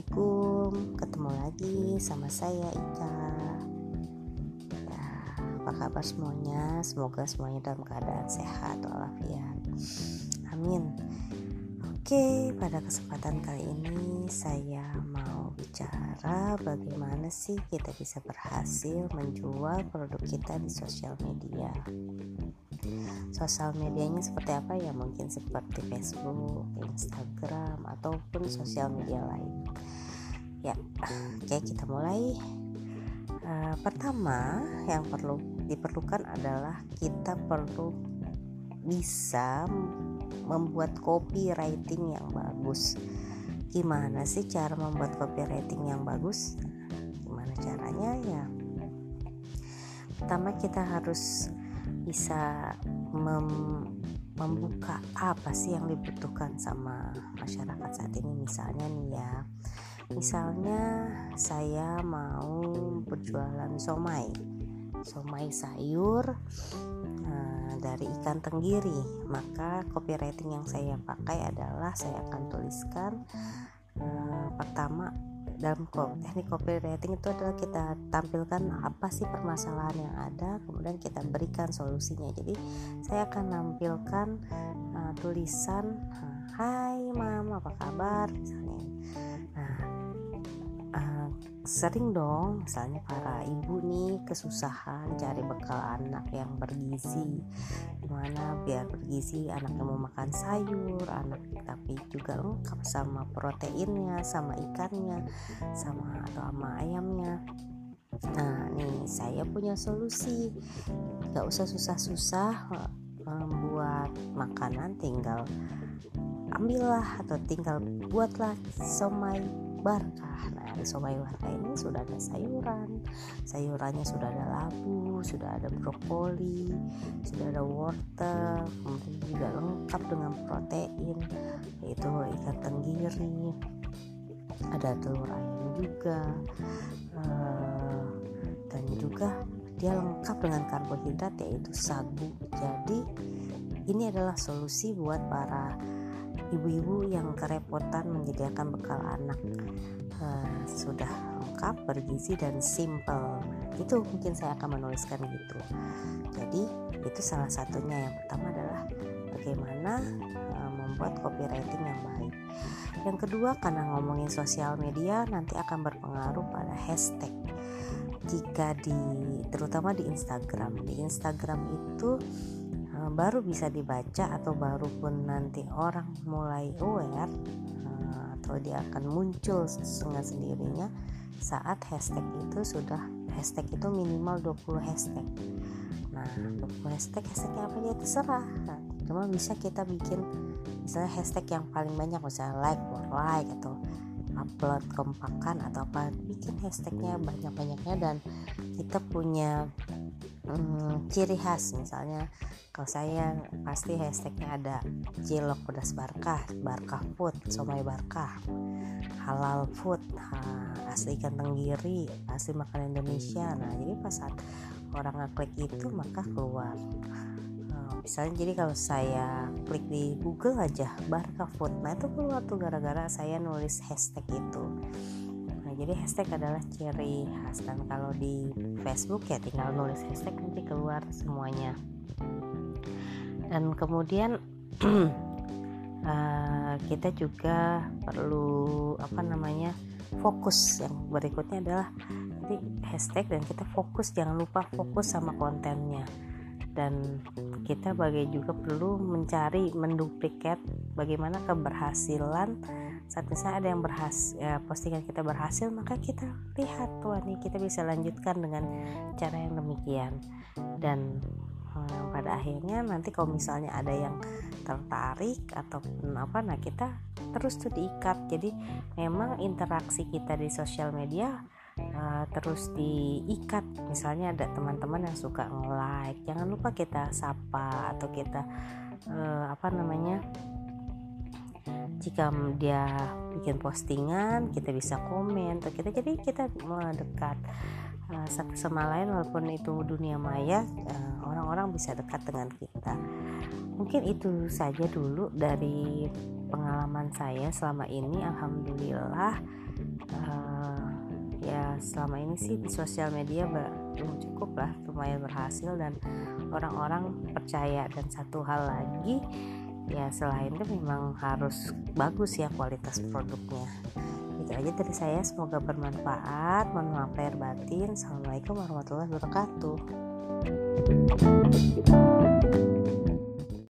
Assalamualaikum. Ketemu lagi sama saya Ika. Ya, Apa kabar semuanya? Semoga semuanya dalam keadaan sehat walafiat. Amin. Oke pada kesempatan kali ini Saya mau bicara Bagaimana sih kita bisa berhasil Menjual produk kita di sosial media sosial medianya seperti apa ya mungkin seperti Facebook, Instagram ataupun sosial media lain. Ya, oke kita mulai. Uh, pertama yang perlu diperlukan adalah kita perlu bisa membuat copywriting yang bagus. Gimana sih cara membuat copywriting yang bagus? Gimana caranya ya? Pertama kita harus bisa mem membuka apa sih yang dibutuhkan sama masyarakat saat ini? Misalnya nih ya misalnya saya mau berjualan somai. Somai sayur uh, dari ikan tenggiri. Maka copywriting yang saya pakai adalah saya akan tuliskan uh, pertama dalam teknik copywriting itu adalah kita tampilkan apa sih permasalahan yang ada kemudian kita berikan solusinya. Jadi saya akan nampilkan uh, tulisan Hai mam apa kabar? misalnya. Nah sering dong misalnya para ibu nih kesusahan cari bekal anak yang bergizi. Gimana biar bergizi anaknya mau makan sayur anak tapi juga lengkap sama proteinnya sama ikannya sama atau sama ayamnya. Nah nih saya punya solusi. Gak usah susah-susah eh, membuat makanan tinggal ambillah atau tinggal buatlah somai barkah nah di somai barkah ini sudah ada sayuran. Sayurannya sudah ada labu sudah ada brokoli sudah ada wortel kemudian juga lengkap dengan protein yaitu ikan tenggiri. Ada telur ayam juga uh, dan juga dia lengkap dengan karbohidrat yaitu sagu. Jadi ini adalah solusi buat para ibu-ibu yang kerepotan menyediakan bekal anak. Uh, sudah lengkap bergizi dan simple. Itu mungkin saya akan menuliskan gitu. Jadi itu salah satunya. Yang pertama adalah bagaimana uh, membuat copywriting yang baik. Yang kedua karena ngomongin sosial media nanti akan berpengaruh pada hashtag. Jika di terutama di Instagram. Di Instagram itu baru bisa dibaca atau baru pun nanti orang mulai aware uh, atau dia akan muncul dengan sendirinya saat hashtag itu sudah hashtag itu minimal 20 hashtag. Nah 20 hashtag hashtagnya apa ya? Terserah. Nah, cuma bisa kita bikin misalnya hashtag yang paling banyak misalnya like or like atau upload kompakan atau apa bikin hashtagnya banyak-banyaknya dan kita punya hmm, ciri khas misalnya kalau saya pasti hashtagnya ada cilok pedas barkah barkah food somai barkah halal food ha, asli ikan tenggiri asli makan Indonesia. Nah jadi pas saat orang ngeklik itu maka keluar. Nah, misalnya jadi kalau saya klik di Google aja barkah food nah itu keluar tuh gara-gara saya nulis hashtag itu jadi hashtag adalah ciri khas. Dan kalau di Facebook ya tinggal nulis hashtag nanti keluar semuanya. Dan kemudian uh, kita juga perlu apa namanya fokus. Yang berikutnya adalah jadi hashtag dan kita fokus. Jangan lupa fokus sama kontennya. Dan kita bagi juga perlu mencari menduplikat bagaimana keberhasilan saat misalnya ada yang berhasil ya, postingan kita berhasil maka kita lihat tuh nih kita bisa lanjutkan dengan cara yang demikian. Dan hmm, pada akhirnya nanti kalau misalnya ada yang tertarik atau apa nah kita terus tuh diikat. Jadi memang interaksi kita di sosial media uh, terus diikat. Misalnya ada teman-teman yang suka nge-like jangan lupa kita sapa atau kita uh, apa namanya jika dia bikin postingan kita bisa komen atau kita jadi kita mendekat uh, satu sama lain walaupun itu dunia maya uh, orang-orang bisa dekat dengan kita. Mungkin itu saja dulu dari pengalaman saya selama ini. Alhamdulillah uh, ya selama ini sih di sosial media belum cukup lah lumayan berhasil dan orang-orang percaya. Dan satu hal lagi ya selain itu memang harus bagus ya kualitas produknya. Itu aja dari saya. Semoga bermanfaat. Mohon maaf lahir batin. Assalamualaikum warahmatullahi wabarakatuh